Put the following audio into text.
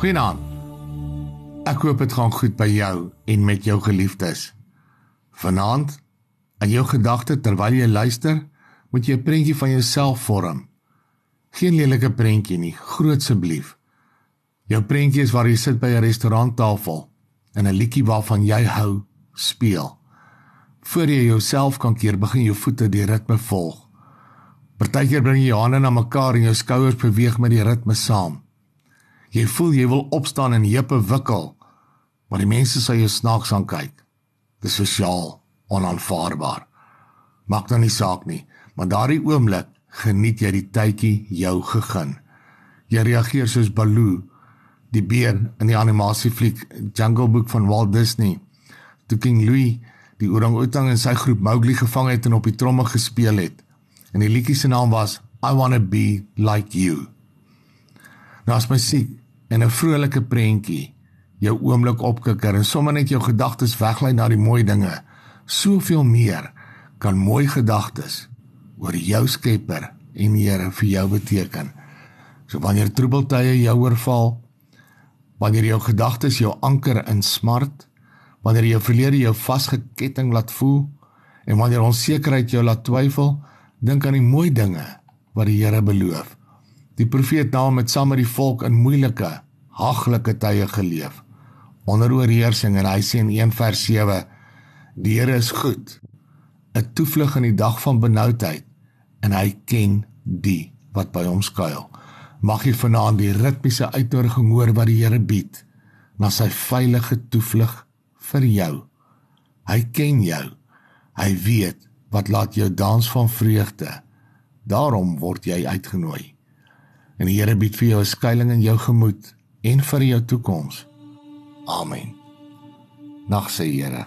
Goeienaand. Ek hoop dit gaan goed by jou en met jou geliefdes. Vanaand, in jou gedagte terwyl jy luister, moet jy 'n prentjie van jouself vorm. Geen lelike prentjie nie, groot asseblief. Jou prentjie is waar jy sit by 'n restauranttafel en 'n liedjie waarvan jy hou speel. Voor jy jouself kan keer, begin jou voete die ritme volg. Partykeer bring jy jou hande na mekaar en jou skouers beweeg met die ritme saam. Jy voel jy wil opstaan en heupe wikkel, maar die mense sal jou snaaks aankyk. Dis sosiaal onaanvaarbaar. Maak dan nie saak nie, maar daardie oomblik geniet jy die tydjie jou gegeen. Jy reageer soos Baloo, die beer in die animasiefliek Jungle Book van Walt Disney. Toe King Louis die orang-outang en sy groep Mowgli gevang het en op die tromme gespeel het en die liedjie se naam was I want to be like you. Nou as musiek en 'n vrolike prentjie jou oomblik opkikker en sommer net jou gedagtes weglei na die mooi dinge. Soveel meer kan mooi gedagtes oor jou Skepper en Here vir jou beteken. So wanneer troebeltye jou oorval, wanneer jou gedagtes jou anker in smart, wanneer jou verlede jou vasgeketting laat voel en wanneer onsekerheid jou laat twyfel, Dink aan die mooi dinge wat die Here beloof. Die profeet Naam het saam met die volk in moeilike, haglike tye geleef. Onder oorheersing en hy sê in 1 vers 7: Die Here is goed, 'n toevlug in die dag van benoudheid en hy ken die wat by hom skuil. Mag jy vanaand die ritmiese uitnodiging hoor wat die Here bied na sy veilige toevlug vir jou. Hy ken jou. Hy weet wat laat jou dans van vreugde. Daarom word jy uitgenooi. En die Here bied vir jou 'n skuilings in jou gemoed en vir jou toekoms. Amen. Nag sê Here.